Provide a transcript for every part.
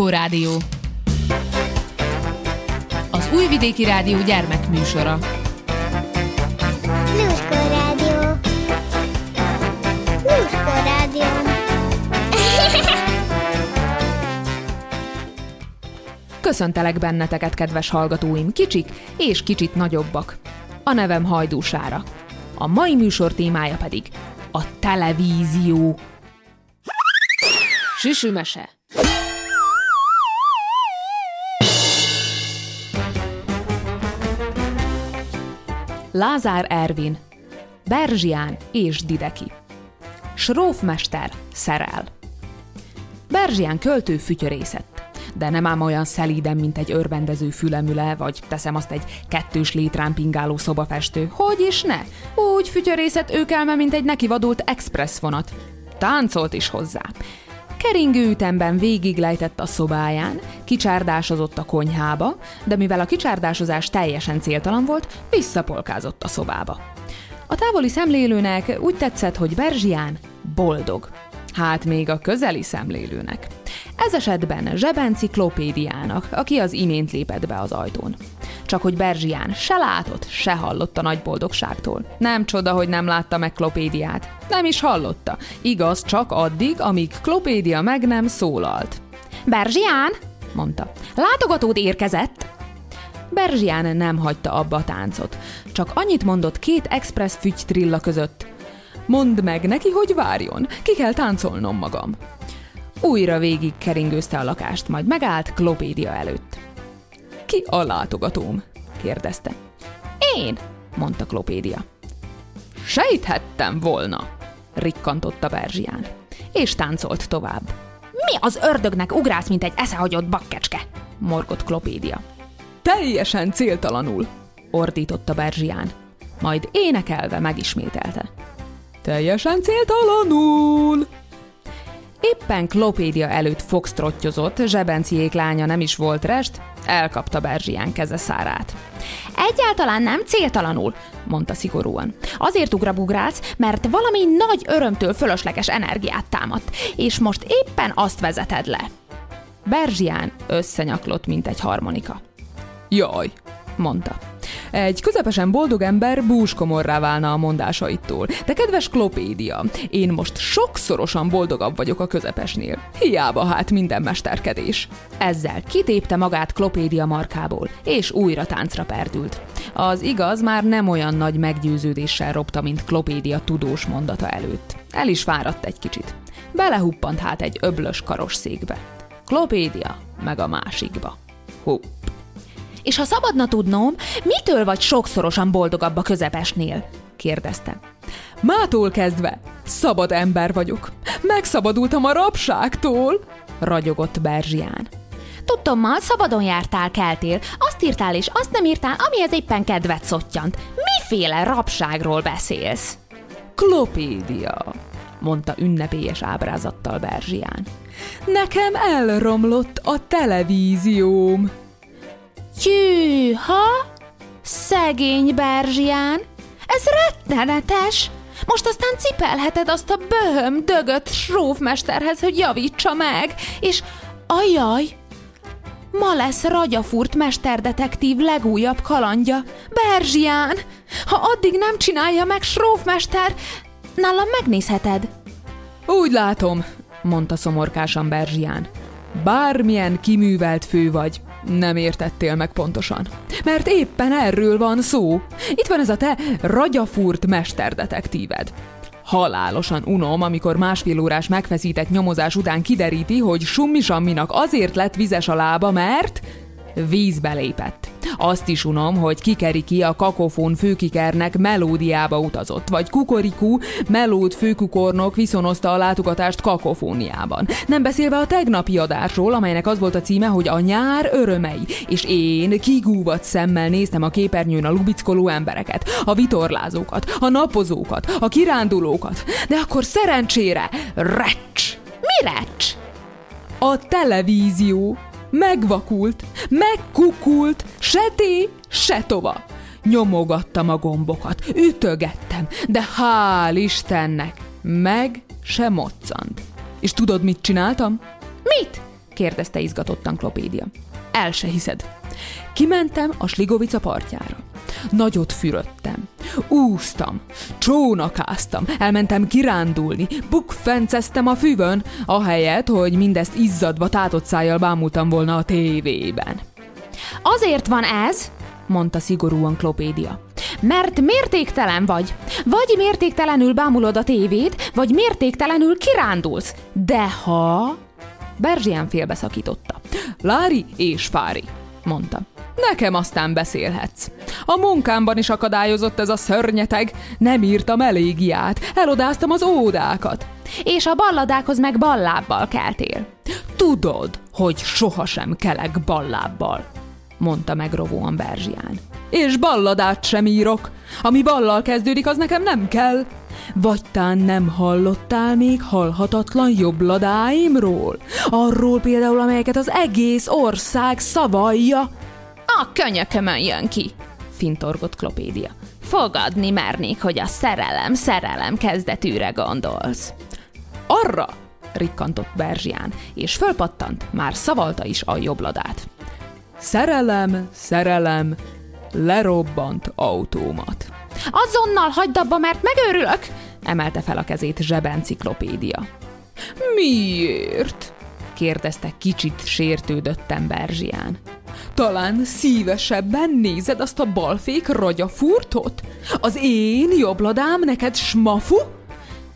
Lúskó Rádió Az Újvidéki Rádió gyermekműsora Lúskó Rádió Lúskó Rádió Köszöntelek benneteket, kedves hallgatóim, kicsik és kicsit nagyobbak. A nevem Hajdúsára. A mai műsor témája pedig a televízió. Süsümese Lázár Ervin, Berzsián és Dideki. Srófmester szerel. Berzsián költő fütyörészett, de nem ám olyan szelíden, mint egy örvendező fülemüle, vagy teszem azt egy kettős létrán pingáló szobafestő. Hogy is ne? Úgy fütyörészett őkelme, mint egy nekivadult express vonat. Táncolt is hozzá. Keringő ütemben végiglejtett a szobáján, kicsárdásozott a konyhába, de mivel a kicsárdásozás teljesen céltalan volt, visszapolkázott a szobába. A távoli szemlélőnek úgy tetszett, hogy Berzsián boldog. Hát még a közeli szemlélőnek. Ez esetben zsebenciklopédiának, aki az imént lépett be az ajtón. Csak hogy Berzsián se látott, se hallott a nagy boldogságtól. Nem csoda, hogy nem látta meg Klopédiát. Nem is hallotta. Igaz, csak addig, amíg Klopédia meg nem szólalt. Berzsián, mondta, látogatód érkezett. Berzsián nem hagyta abba a táncot. Csak annyit mondott két express fügy trilla között. Mondd meg neki, hogy várjon, ki kell táncolnom magam. Újra végig keringőzte a lakást, majd megállt Klopédia előtt. Ki a látogatóm? kérdezte. Én, mondta Klopédia. Sejthettem volna, rikkantotta Berzsián, és táncolt tovább. Mi az ördögnek ugrálsz, mint egy eszehagyott bakkecske? morgott Klopédia. Teljesen céltalanul, ordította Berzsián, majd énekelve megismételte. Teljesen céltalanul! Éppen Klopédia előtt foxtrotyozott, zsebenciék lánya nem is volt rest, elkapta Berzsián keze szárát. Egyáltalán nem céltalanul, mondta szigorúan. Azért ugrabugrálsz, mert valami nagy örömtől fölösleges energiát támadt, és most éppen azt vezeted le. Berzsián összenyaklott, mint egy harmonika. Jaj, mondta. Egy közepesen boldog ember búskomorrá válna a mondásaitól. De kedves Klopédia, én most sokszorosan boldogabb vagyok a közepesnél. Hiába hát minden mesterkedés. Ezzel kitépte magát Klopédia markából, és újra táncra perdült. Az igaz már nem olyan nagy meggyőződéssel ropta, mint Klopédia tudós mondata előtt. El is fáradt egy kicsit. Belehuppant hát egy öblös karosszékbe. Klopédia meg a másikba. Hupp. És ha szabadna tudnom, mitől vagy sokszorosan boldogabb a közepesnél? kérdezte. Mától kezdve szabad ember vagyok. Megszabadultam a rabságtól, ragyogott Berzsián. Tudtommal szabadon jártál, keltél, azt írtál és azt nem írtál, amihez éppen kedvet szottyant. Miféle rabságról beszélsz? Klopédia, mondta ünnepélyes ábrázattal Berzsián. Nekem elromlott a televízióm. Tyűha! Szegény Berzsián! Ez rettenetes! Most aztán cipelheted azt a böhöm dögött srófmesterhez, hogy javítsa meg, és ajaj! Ma lesz Ragyafurt mesterdetektív legújabb kalandja. Berzsián! Ha addig nem csinálja meg srófmester, nálam megnézheted. Úgy látom, mondta szomorkásan Berzsián. Bármilyen kiművelt fő vagy, nem értettél meg pontosan. Mert éppen erről van szó. Itt van ez a te ragyafúrt mesterdetektíved. Halálosan unom, amikor másfél órás megfeszített nyomozás után kideríti, hogy Summi Samminak azért lett vizes a lába, mert vízbe lépett. Azt is unom, hogy kikeri ki a kakofón főkikernek melódiába utazott, vagy kukorikú melód főkukornok viszonozta a látogatást kakofóniában. Nem beszélve a tegnapi adásról, amelynek az volt a címe, hogy a nyár örömei, és én kigúvat szemmel néztem a képernyőn a lubickoló embereket, a vitorlázókat, a napozókat, a kirándulókat, de akkor szerencsére recs! Mi recs? A televízió megvakult, megkukult, se té, se tova. Nyomogattam a gombokat, ütögettem, de hál' Istennek, meg se moccant. És tudod, mit csináltam? Mit? kérdezte izgatottan Klopédia. El se hiszed. Kimentem a Sligovica partjára. Nagyot fürödtem. Úsztam, csónakáztam, elmentem kirándulni, bukfenceztem a füvön, ahelyett, hogy mindezt izzadva tátott szájjal bámultam volna a tévében. Azért van ez, mondta szigorúan Klopédia. Mert mértéktelen vagy. Vagy mértéktelenül bámulod a tévét, vagy mértéktelenül kirándulsz. De ha... Berzsián félbeszakította. Lári és Fári, mondta. Nekem aztán beszélhetsz. A munkámban is akadályozott ez a szörnyeteg, nem írtam elégiát, elodáztam az ódákat. És a balladákhoz meg ballábbal keltél. Tudod, hogy sohasem kelek ballábbal, mondta megrovóan Berzsián. És balladát sem írok. Ami ballal kezdődik, az nekem nem kell. Vagy tán nem hallottál még halhatatlan jobbladáimról? Arról például, amelyeket az egész ország szavalja. A könyökömön jön ki, fintorgott Klopédia. Fogadni mernék, hogy a szerelem, szerelem kezdetűre gondolsz. Arra, rikkantott Berzsián, és fölpattant, már szavalta is a jobbladát. Szerelem, szerelem, lerobbant autómat. Azonnal hagyd abba, mert megőrülök! emelte fel a kezét zsebenciklopédia. Miért? kérdezte kicsit sértődöttem Berzsián. Talán szívesebben nézed azt a balfék ragyafurtot? Az én jobbladám neked smafu?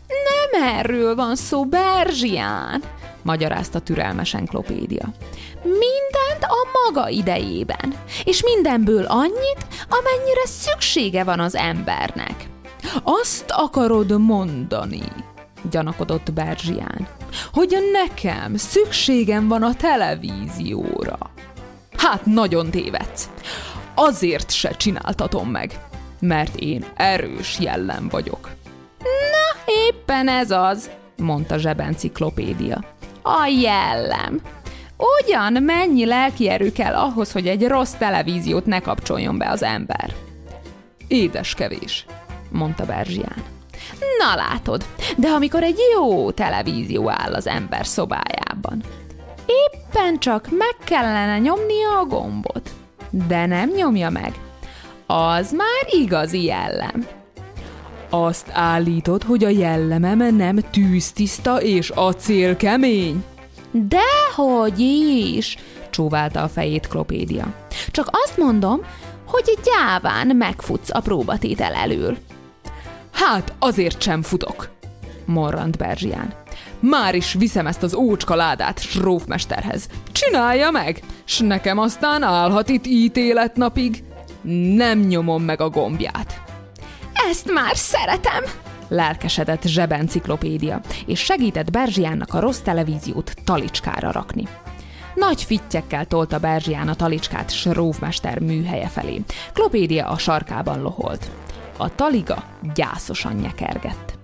Nem erről van szó, Berzsián, magyarázta türelmesen Klopédia. Mindent a maga idejében, és mindenből annyit, amennyire szüksége van az embernek. Azt akarod mondani, gyanakodott Berzsián, hogy nekem szükségem van a televízióra. Hát nagyon tévedsz. Azért se csináltatom meg, mert én erős jellem vagyok. Na, éppen ez az, mondta zsebenciklopédia. A jellem. Ugyan mennyi lelki erő kell ahhoz, hogy egy rossz televíziót ne kapcsoljon be az ember? Édes kevés, mondta Berzsián. Na látod, de amikor egy jó televízió áll az ember szobájában, éppen csak meg kellene nyomnia a gombot, de nem nyomja meg. Az már igazi jellem. Azt állítod, hogy a jellemem nem tűztiszta és acélkemény? Dehogy is, csóválta a fejét Klopédia. Csak azt mondom, hogy gyáván megfutsz a próbatétel elől. Hát azért sem futok, morrant Berzsián. Már is viszem ezt az ócska ládát srófmesterhez. Csinálja meg, s nekem aztán állhat itt ítéletnapig. Nem nyomom meg a gombját. Ezt már szeretem, lelkesedett zsebenciklopédia, és segített Berzsiánnak a rossz televíziót talicskára rakni. Nagy fittyekkel tolta Berzsián a talicskát Sróvmester műhelye felé. Klopédia a sarkában loholt. A taliga gyászosan nyekergett.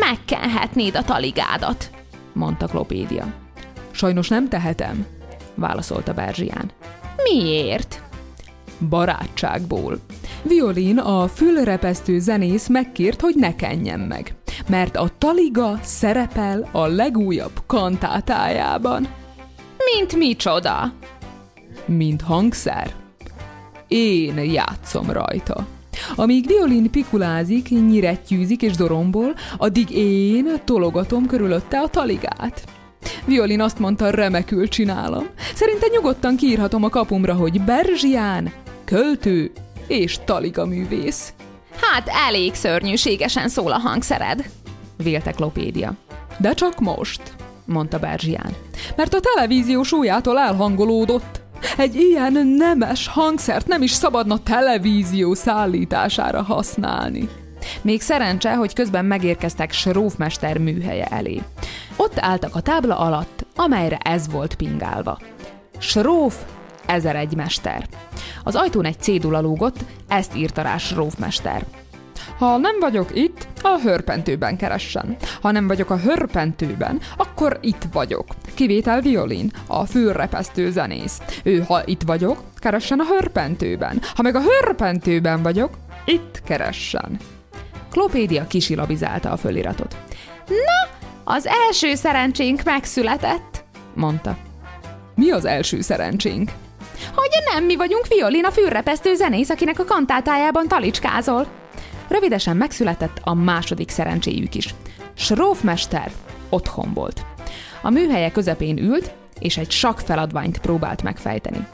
Megkenhetnéd a taligádat, mondta Klopédia. Sajnos nem tehetem, válaszolta Berzsián. Miért? Barátságból. Violin, a fülrepesztő zenész megkért, hogy ne kenjen meg, mert a taliga szerepel a legújabb kantátájában. Mint micsoda? Mint hangszer. Én játszom rajta. Amíg violin pikulázik, nyirettyűzik és dorombol, addig én tologatom körülötte a taligát. Violin azt mondta, remekül csinálom. Szerinte nyugodtan kiírhatom a kapumra, hogy Berzsián, költő és taliga művész. Hát elég szörnyűségesen szól a hangszered, vélte Klopédia. De csak most, mondta Berzsián, mert a televízió súlyától elhangolódott. Egy ilyen nemes hangszert nem is szabadna televízió szállítására használni. Még szerencse, hogy közben megérkeztek Srófmester műhelye elé. Ott álltak a tábla alatt, amelyre ez volt pingálva. Sróf 1001 mester. Az ajtón egy cédula lógott, ezt írta rá Srófmester. Ha nem vagyok itt, a hörpentőben keressen. Ha nem vagyok a hörpentőben, akkor itt vagyok. Kivétel violin, a főrepesztő zenész. Ő, ha itt vagyok, keressen a hörpentőben. Ha meg a hörpentőben vagyok, itt keressen. Klopédia kisilabizálta a föliratot. Na, az első szerencsénk megszületett, mondta. Mi az első szerencsénk? Hogy nem mi vagyunk Violin, a fűrrepesztő zenész, akinek a kantátájában talicskázol. Rövidesen megszületett a második szerencséjük is. Srófmester otthon volt. A műhelye közepén ült, és egy sak feladványt próbált megfejteni.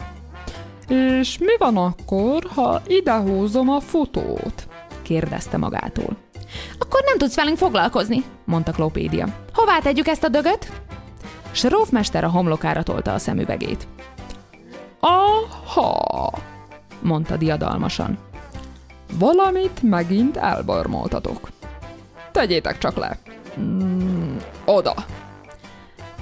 És mi van akkor, ha idehúzom a futót? kérdezte magától. Akkor nem tudsz velünk foglalkozni, mondta Klopédia. Hová tegyük ezt a dögöt? Srófmester a homlokára tolta a szemüvegét. Aha, mondta diadalmasan. Valamit megint elbarmoltatok. Tegyétek csak le. Mm, oda.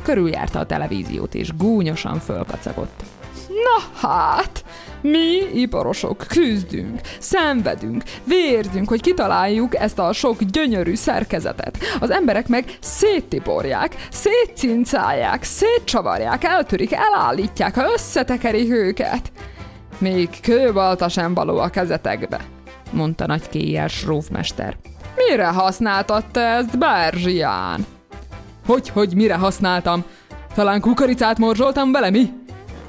Körüljárta a televíziót, és gúnyosan fölkacagott. Na hát, mi iparosok küzdünk, szenvedünk, vérzünk, hogy kitaláljuk ezt a sok gyönyörű szerkezetet. Az emberek meg széttiporják, szétcincálják, szétcsavarják, eltörik, elállítják, összetekerik őket. Még kőbalta sem való a kezetekbe, mondta nagy kéjjel Srófmester. Mire használtad te ezt, Berzsián? Hogy, hogy mire használtam? Talán kukoricát morzsoltam bele, mi?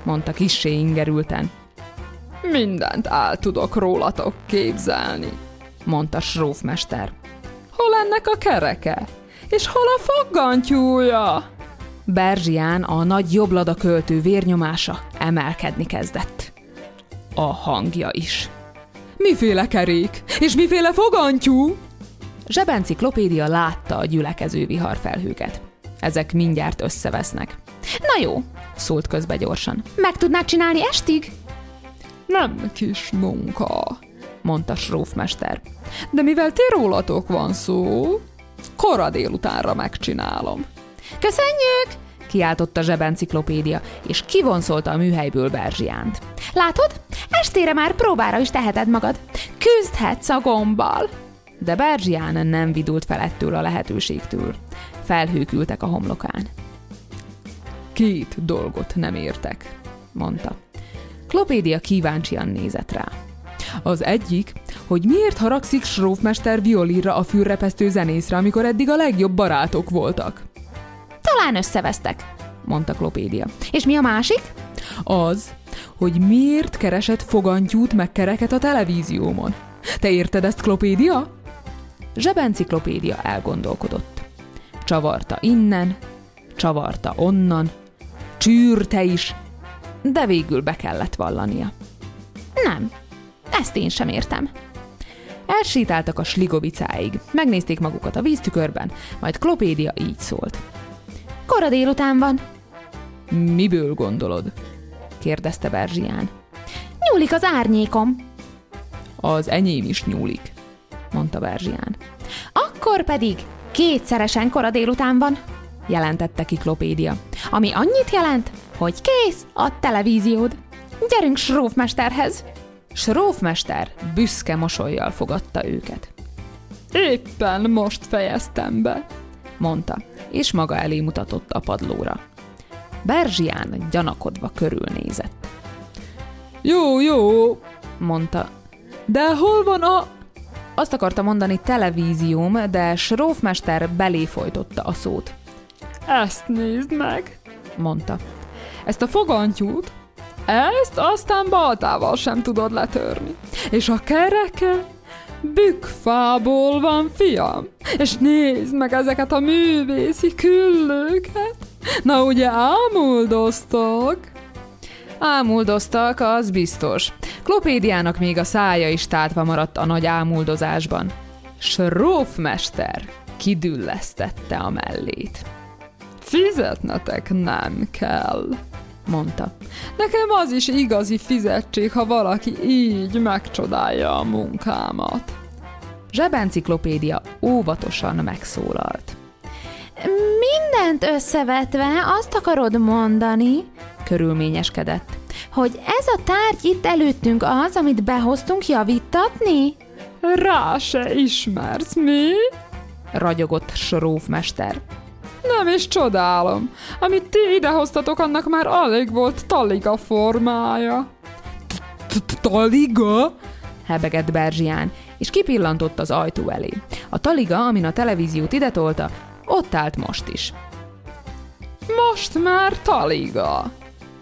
mondta kissé ingerülten. Mindent el tudok rólatok képzelni, mondta Srófmester. Hol ennek a kereke? És hol a foggantyúja? Berzsián a nagy jobblada költő vérnyomása emelkedni kezdett. A hangja is. Miféle kerék? És miféle fogantyú? Zsebenciklopédia látta a gyülekező viharfelhőket. Ezek mindjárt összevesznek. Na jó, szólt közbe gyorsan. Meg tudnád csinálni estig? Nem kis munka, mondta Srófmester. De mivel ti rólatok van szó, kora délutánra megcsinálom. Köszönjük! Kiáltotta zsebenciklopédia, és kivonszolta a műhelyből Berzsiánt. Látod? Estére már próbára is teheted magad. Küzdhetsz a gombbal. De Berzsián nem vidult fel ettől a lehetőségtől. Felhők ültek a homlokán. Két dolgot nem értek, mondta. Klopédia kíváncsian nézett rá. Az egyik, hogy miért haragszik Srófmester violira a fűrrepesztő zenészre, amikor eddig a legjobb barátok voltak. Talán összevesztek, mondta Klopédia. És mi a másik? Az, hogy miért keresett fogantyút meg kereket a televíziómon. Te érted ezt, Klopédia? Zsebenciklopédia elgondolkodott. Csavarta innen, csavarta onnan, csűrte is, de végül be kellett vallania. Nem, ezt én sem értem. Elsétáltak a sligovicáig, megnézték magukat a víztükörben, majd Klopédia így szólt. Kora délután van. Miből gondolod? kérdezte Berzsián. Nyúlik az árnyékom. Az enyém is nyúlik, mondta Berzsián. Akkor pedig kétszeresen kora délután van, jelentette ki Klopédia. Ami annyit jelent, hogy kész a televíziód. Gyerünk Srófmesterhez! Srófmester büszke mosolyjal fogadta őket. Éppen most fejeztem be, mondta, és maga elé mutatott a padlóra. Berzsián gyanakodva körülnézett. Jó, jó, mondta. De hol van a... Azt akarta mondani televízióm, de Srófmester belé folytotta a szót. Ezt nézd meg, mondta. Ezt a fogantyút, ezt aztán baltával sem tudod letörni. És a kereke bükkfából van, fiam. És nézd meg ezeket a művészi küllőket. Na ugye ámuldoztok? Ámuldoztak, az biztos. Klopédiának még a szája is tátva maradt a nagy ámuldozásban. Srófmester kidüllesztette a mellét. Fizetnetek nem kell, mondta. Nekem az is igazi fizetség, ha valaki így megcsodálja a munkámat. Zsebenciklopédia óvatosan megszólalt. Mindent összevetve azt akarod mondani, körülményeskedett, hogy ez a tárgy itt előttünk az, amit behoztunk javítatni? Rá se ismersz, mi? ragyogott Srófmester. Nem is csodálom. Amit ti idehoztatok, annak már alig volt taliga formája. Taliga? hebegett Berzsián, és kipillantott az ajtó elé. A taliga, amin a televíziót ide tolta, ott állt most is. Most már taliga,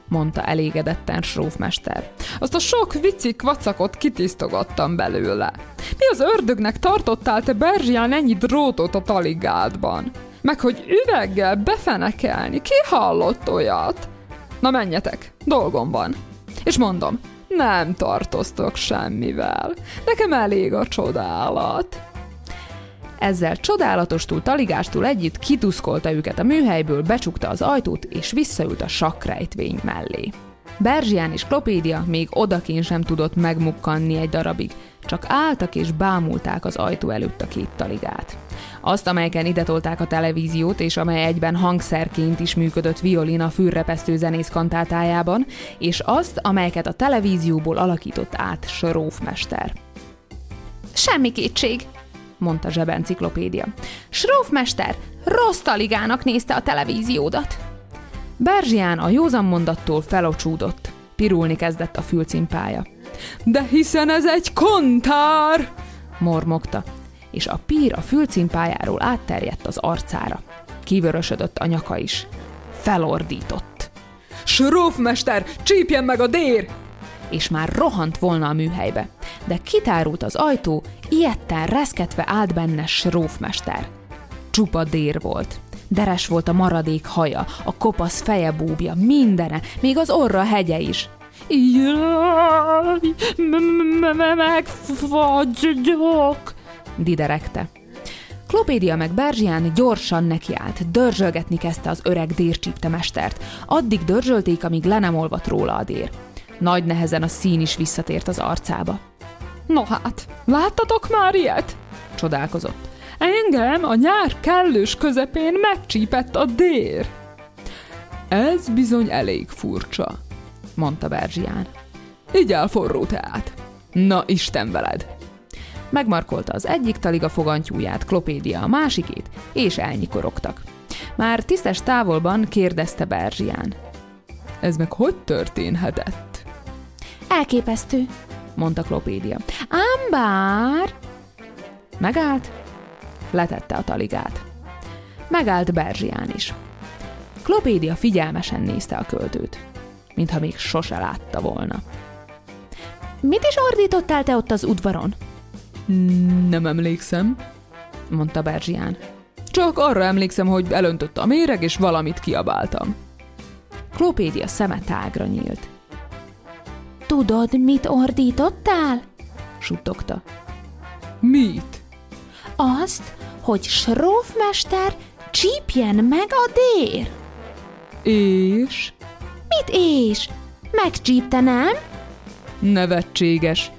mondta elégedetten Srófmester. Azt a sok vicci kvacakot kitisztogattam belőle. Mi az ördögnek tartottál te Berzsián ennyi drótot a taligádban? Meg hogy üveggel befenekelni, ki hallott olyat? Na menjetek, dolgom van. És mondom, nem tartoztok semmivel. Nekem elég a csodálat. Ezzel csodálatostul, taligástól együtt kituszkolta őket a műhelyből, becsukta az ajtót, és visszaült a sakrejtvény mellé. Berzsián és Klopédia még odakin sem tudott megmukkanni egy darabig, csak álltak és bámulták az ajtó előtt a két taligát. Azt, amelyeken ide tolták a televíziót, és amely egyben hangszerként is működött violin a fűrrepesztő zenész kantátájában, és azt, amelyeket a televízióból alakított át Srófmester. Semmi kétség, mondta zsebenciklopédia. Srófmester rossz taligának nézte a televíziódat. Berzsián a józan mondattól felocsúdott. Pirulni kezdett a fülcimpája. De hiszen ez egy kontár! mormogta, és a pír a fülcimpájáról átterjedt az arcára. Kivörösödött a nyaka is. Felordított. Srófmester, csípjen meg a dér! És már rohant volna a műhelybe. De kitárult az ajtó, ilyetten reszketve állt benne Srófmester. Csupa dér volt. Deres volt a maradék haja, a kopasz feje búbja, mindene, még az orra hegye is. Megfagyok, diderekte. Klopédia meg Berzsián gyorsan nekiállt, dörzsölgetni kezdte az öreg dércsípte mestert. Addig dörzsölték, amíg le nem olvadt róla a dér. Nagy nehezen a szín is visszatért az arcába. No hát, láttatok már ilyet? Csodálkozott. Engem a nyár kellős közepén megcsípett a dér. Ez bizony elég furcsa, mondta Berzsián. Így forró teát. Na, Isten veled! Megmarkolta az egyik taliga fogantyúját, Klopédia a másikét, és elnyikorogtak. Már tisztes távolban kérdezte Berzsián. Ez meg hogy történhetett? Elképesztő, mondta Klopédia. Ám bár... Megállt, letette a taligát. Megállt Berzsián is. Klopédia figyelmesen nézte a költőt, mintha még sose látta volna. Mit is ordítottál te ott az udvaron? Nem emlékszem, mondta Berzsián. Csak arra emlékszem, hogy elöntött a méreg, és valamit kiabáltam. Klopédia szeme tágra nyílt. Tudod, mit ordítottál? suttogta. Mit? Azt, hogy srófmester csípjen meg a dér. És? Mit és? Megcsípte, nem? Nevetséges,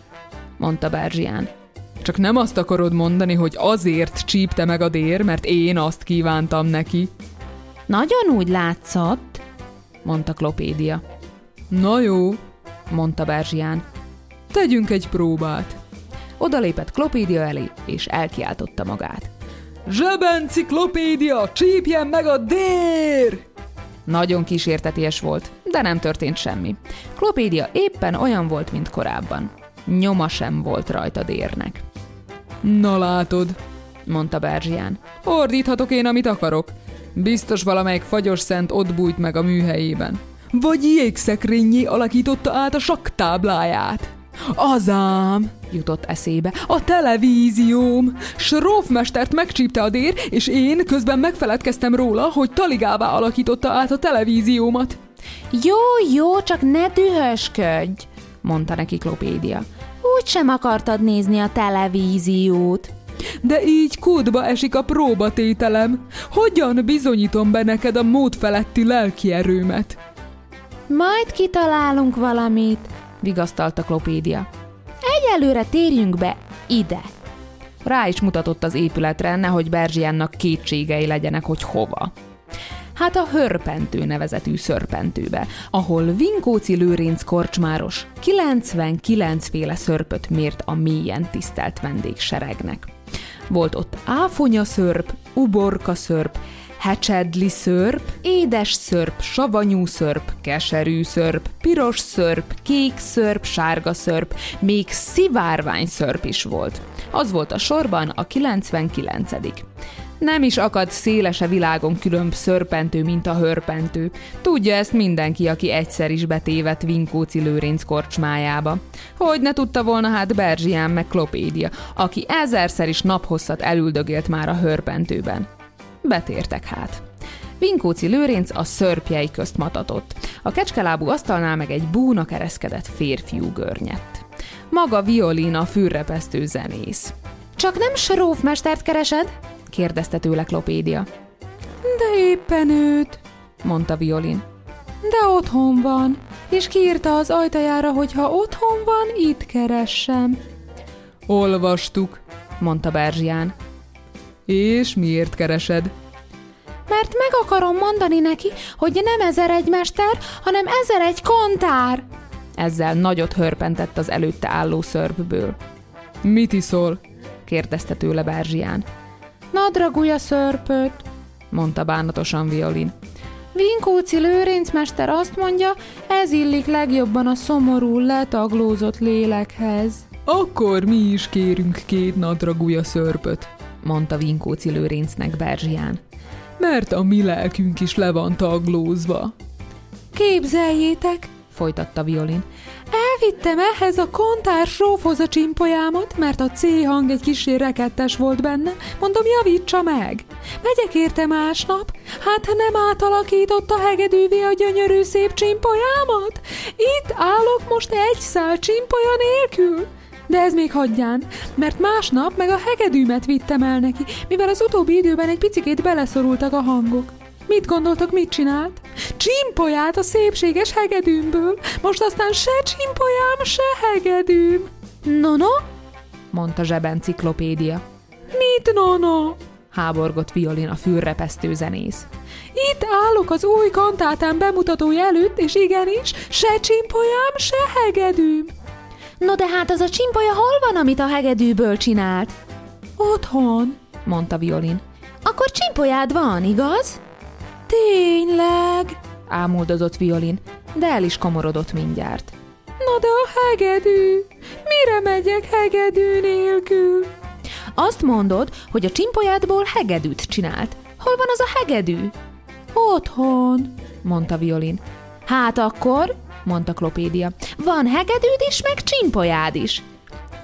mondta Berzsián. Csak nem azt akarod mondani, hogy azért csípte meg a dér, mert én azt kívántam neki. Nagyon úgy látszott, mondta Klopédia. Na jó, mondta Berzsián. Tegyünk egy próbát. Odalépett Klopédia elé, és elkiáltotta magát. Zsebenciklopédia, csípjen meg a dér! Nagyon kísérteties volt, de nem történt semmi. Klopédia éppen olyan volt, mint korábban. Nyoma sem volt rajta dérnek. Na látod, mondta Berzsián. Ordíthatok én, amit akarok. Biztos valamelyik fagyos szent ott bújt meg a műhelyében. Vagy jégszekrényé alakította át a saktábláját. Azám, jutott eszébe, a televízióm. Srófmestert megcsípte a dér, és én közben megfeledkeztem róla, hogy taligává alakította át a televíziómat. Jó, jó, csak ne dühösködj, mondta neki Klopédia. Úgy sem akartad nézni a televíziót. De így kódba esik a próbatételem. Hogyan bizonyítom be neked a mód feletti lelki erőmet? Majd kitalálunk valamit, vigasztalta Klopédia. Egyelőre térjünk be ide. Rá is mutatott az épületre, nehogy Berzsiánnak kétségei legyenek, hogy hova. Hát a Hörpentő nevezetű szörpentőbe, ahol Vinkóci Lőrinc korcsmáros 99 féle szörpöt mért a mélyen tisztelt vendégseregnek. Volt ott áfonya szörp, uborka szörp, hecsedli szörp, édes szörp, savanyú szörp, keserű szörp, piros szörp, kék szörp, sárga szörp, még szivárvány szörp is volt. Az volt a sorban a 99 Nem is akad szélese világon különb szörpentő, mint a hörpentő. Tudja ezt mindenki, aki egyszer is betévedt Vinkóci Lőrinc korcsmájába. Hogy ne tudta volna hát Berzsián meg Klopédia, aki ezerszer is naphosszat elüldögélt már a hörpentőben. Betértek hát. Vinkóci Lőrinc a szörpjei közt matatott. A kecskelábú asztalnál meg egy búna kereszkedett férfiú görnyett. Maga Violina fűrrepesztő zenész. Csak nem srófmestert keresed? Kérdezte tőle Klopédia. De éppen őt, mondta Violin. De otthon van, és kiírta az ajtajára, hogy ha otthon van, itt keressem. Olvastuk, mondta Berzsián. És miért keresed? Mert meg akarom mondani neki, hogy nem ezer egy mester, hanem ezer egy kontár. Ezzel nagyot hörpentett az előtte álló szörpből. Mit iszol? kérdezte tőle Berzsián. Nadragulj a szörpöt, mondta bánatosan Violin. Vinkóci Lőrincmester azt mondja, ez illik legjobban a szomorú, letaglózott lélekhez. Akkor mi is kérünk két nadragúja szörpöt, mondta Vinkóci Lőrincnek Berzsián. Mert a mi lelkünk is le van taglózva. Képzeljétek, folytatta Violin. Elvittem ehhez a kontár srófhoz a csimpolyámat, mert a C hang egy kicsi rekettes volt benne, mondom, javítsa meg. Megyek érte másnap, hát ha nem átalakított a hegedűvé a gyönyörű szép csimpolyámat? Itt állok most egy szál csimpolya nélkül. De ez még hagyján, mert másnap meg a hegedűmet vittem el neki, mivel az utóbbi időben egy picikét beleszorultak a hangok. Mit gondoltok, mit csinált? Csimpolyát a szépséges hegedűmből. Most aztán se csimpolyám, se hegedűm. No, no? mondta zsebenciklopédia. Mit no, no? háborgott Violin a fűrrepesztő zenész. Itt állok az új kantátán bemutatója előtt, és igenis, se csimpolyám, se hegedűm. No de hát az a csimpolya hol van, amit a hegedűből csinált? Otthon, mondta Violin. Akkor csimpolyád van, igaz? Tényleg? ámuldozott Violin, de el is komorodott mindjárt. Na de a hegedű! Mire megyek hegedű nélkül? Azt mondod, hogy a csimpolyádból hegedűt csinált. Hol van az a hegedű? Otthon, mondta Violin. Hát akkor, mondta Klopédia. Van hegedűd is, meg csimpolyád is.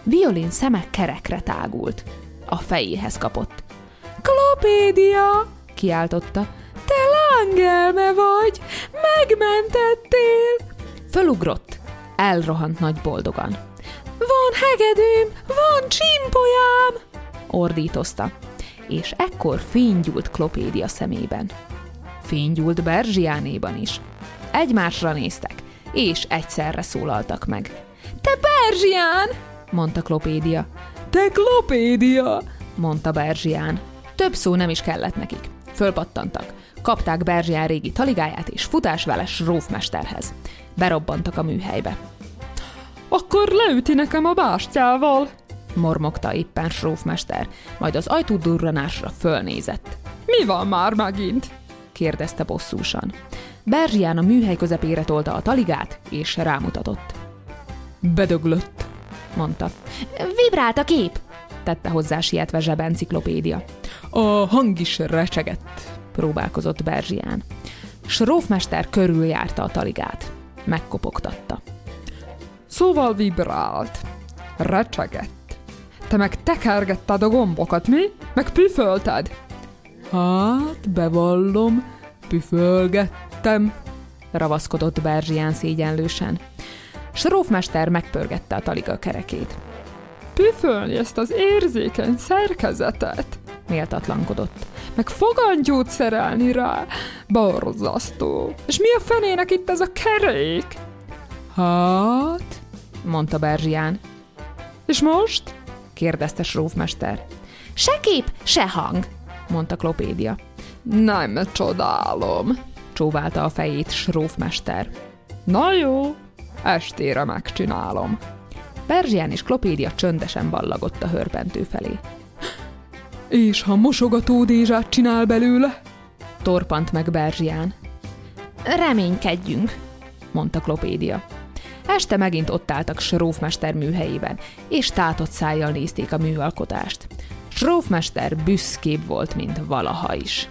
Violin szeme kerekre tágult. A fejéhez kapott. Klopédia! kiáltotta. Te lángelme vagy! Megmentettél! Fölugrott. Elrohant nagy boldogan. Van hegedűm! Van csimpolyám! ordítozta. És ekkor fénygyúlt Klopédia szemében. Fénygyúlt Berzsiánéban is. Egymásra néztek, és egyszerre szólaltak meg. Te Berzsián! mondta Klopédia. Te Klopédia! mondta Berzsián. Több szó nem is kellett nekik. Fölpattantak. Kapták Berzsián régi taligáját, és futás vele Srófmesterhez. Berobbantak a műhelybe. Akkor leüti nekem a bástyával, mormogta éppen Srófmester, majd az ajtódurranásra fölnézett. Mi van már megint? kérdezte bosszúsan. Berzsián a műhely közepére tolta a taligát, és rámutatott. Bedöglött, mondta. Vibrált a kép, tette hozzá sietve zsebenciklopédia. A hang is recsegett, próbálkozott Berzsián. Srófmester körüljárta a taligát. Megkopogtatta. Szóval vibrált. Recsegett. Te meg tekergetted a gombokat, mi? Meg püfölted? Hát, bevallom, püfölgettem, ravaszkodott Berzsián szégyenlősen. Srófmester megpörgette a taliga kerekét. Püfölni ezt az érzékeny szerkezetet, méltatlankodott. Meg fogantyút szerelni rá, borzasztó. És mi a fenének itt ez a kerék? Hát, mondta Berzsián. És most? kérdezte Srófmester. Se kép, se hang, mondta Klopédia. Nem csodálom, csóválta a fejét Srófmester. Na jó, estére megcsinálom. Berzsián és Klopédia csöndesen ballagott a hörpentő felé. És ha mosogatódézsát csinál belőle? Torpant meg Berzsián. Reménykedjünk, mondta Klopédia. Este megint ott álltak Srófmester műhelyében, és tátott szájjal nézték a műalkotást. Srófmester büszkébb volt, mint valaha is.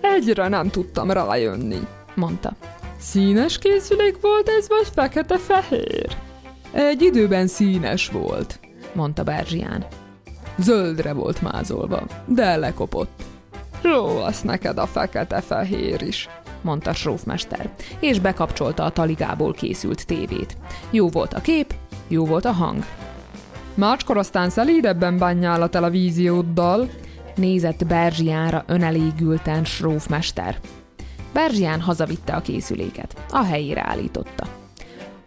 Egyre nem tudtam rájönni, mondta. Színes készülék volt ez, vagy fekete-fehér? Egy időben színes volt, mondta Berzsián. Zöldre volt mázolva, de lekopott. Jó neked a fekete-fehér is, mondta Srófmester, és bekapcsolta a taligából készült tévét. Jó volt a kép, jó volt a hang. Máskor aztán szelídebben bányál a televízióddal, nézett Berzsiánra önelégülten Srófmester. Berzsián hazavitte a készüléket, a helyére állította.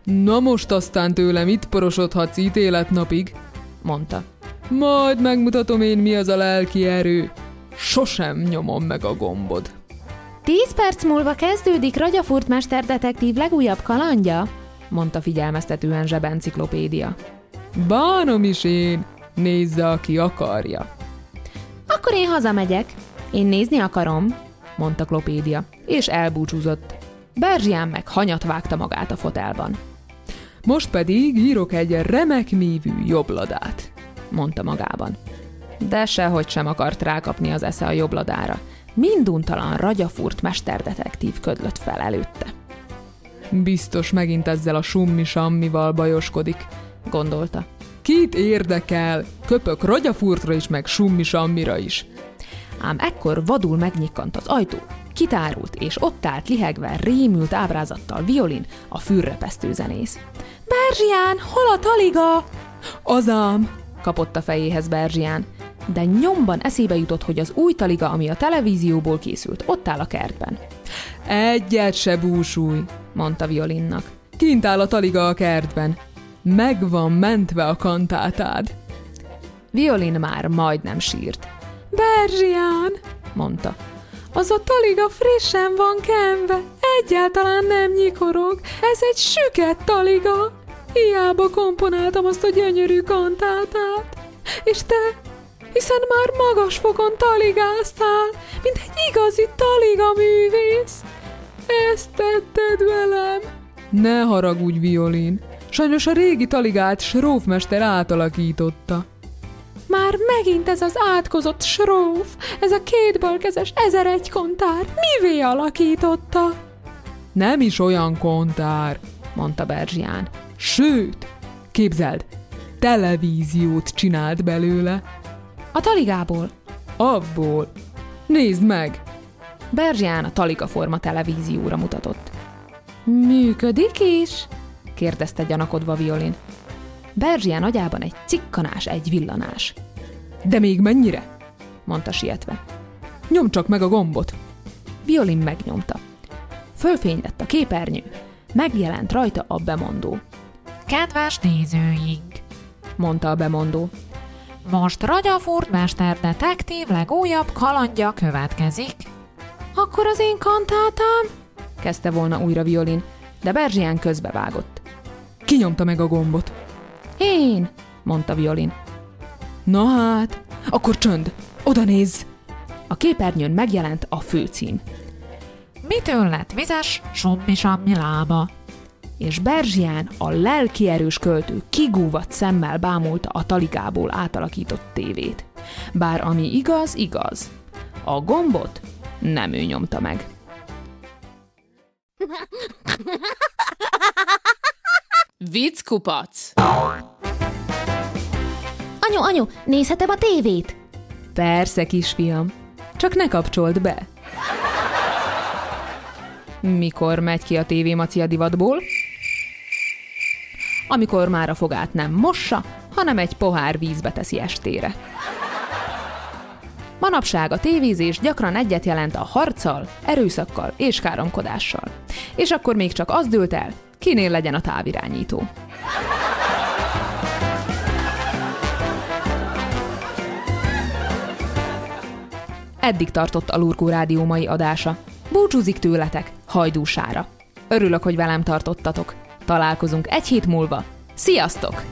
Na most aztán tőlem itt porosodhatsz ítéletnapig, mondta. Majd megmutatom én, mi az a lelki erő. Sosem nyomom meg a gombod. Tíz perc múlva kezdődik Ragyafurt mesterdetektív legújabb kalandja, mondta figyelmeztetően zsebenciklopédia. Bánom is én, nézze, aki akarja. Akkor én hazamegyek. Én nézni akarom, mondta Klopédia, és elbúcsúzott. Berzsián meg hanyat vágta magát a fotelban. Most pedig írok egy remek mívű jobbladát, mondta magában. De sehogy sem akart rákapni az esze a jobbladára. Minduntalan ragyafúrt mesterdetektív ködlött fel előtte. Biztos megint ezzel a summi-sammival bajoskodik, gondolta. Kit érdekel? Köpök ragyafurtra is, meg summi-sammira is. Ám ekkor vadul megnyikkant az ajtó, kitárult, és ott állt lihegve, rémült ábrázattal violin, a fürrepesztő zenész. Berzsián, hol a taliga? Azám, kapott a fejéhez Berzsián, de nyomban eszébe jutott, hogy az új taliga, ami a televízióból készült, ott áll a kertben. Egyet se búsulj, mondta Violinnak. Kint áll a taliga a kertben. Meg van mentve a kantátád. Violin már majdnem sírt. Berzsián, mondta. Az a taliga frissen van kenve, egyáltalán nem nyikorog. Ez egy süket taliga. Hiába komponáltam azt a gyönyörű kantátát. És te, hiszen már magas fokon taligáztál, mint egy igazi taliga művész. Ezt tetted velem. Ne haragudj, violin. Sajnos a régi taligát Srófmester átalakította. Már megint ez az átkozott sróf, ez a kétbalkezes ezer egy kontár, mivé alakította? Nem is olyan kontár, mondta Berzsián. Sőt, képzeld, televíziót csinált belőle. A taligából? Abból. Nézd meg! Berzsián a taliga forma televízióra mutatott. Működik is? kérdezte gyanakodva Violin. Berzsián agyában egy cikkanás, egy villanás. De még mennyire? mondta sietve. Nyom csak meg a gombot. Violin megnyomta. Fölfénylett a képernyő. Megjelent rajta a bemondó. Kedves nézőink! mondta a bemondó. Most Ragyafurt Mester detektív legújabb kalandja következik. Akkor az én kantátám? Kezdte volna újra Violin, de Berzsián közbevágott. Kinyomta meg a gombot. Én, mondta Violin. Na hát, akkor csönd, oda nézz! A képernyőn megjelent a főcím. Mitől lett vizes, sommi-sammi lába? És Berzsián, a lelkierős költő kigúvat szemmel bámulta a taligából átalakított tévét. Bár ami igaz, igaz. A gombot nem ő nyomta meg. Vickupac! Anyu, anyu, nézhetem a tévét? Persze, kisfiam. Csak ne kapcsold be. Mikor megy ki a tévémaci a divatból? Amikor már a fogát nem mossa, hanem egy pohár vízbe teszi estére. Manapság a tévézés gyakran egyet jelent a harccal, erőszakkal és káromkodással. És akkor még csak az dőlt el, kinél legyen a távirányító. Eddig tartott a Lurkó Rádió mai adása. Búcsúzik tőletek, hajdúsára. Örülök, hogy velem tartottatok. Találkozunk egy hét múlva. Sziasztok!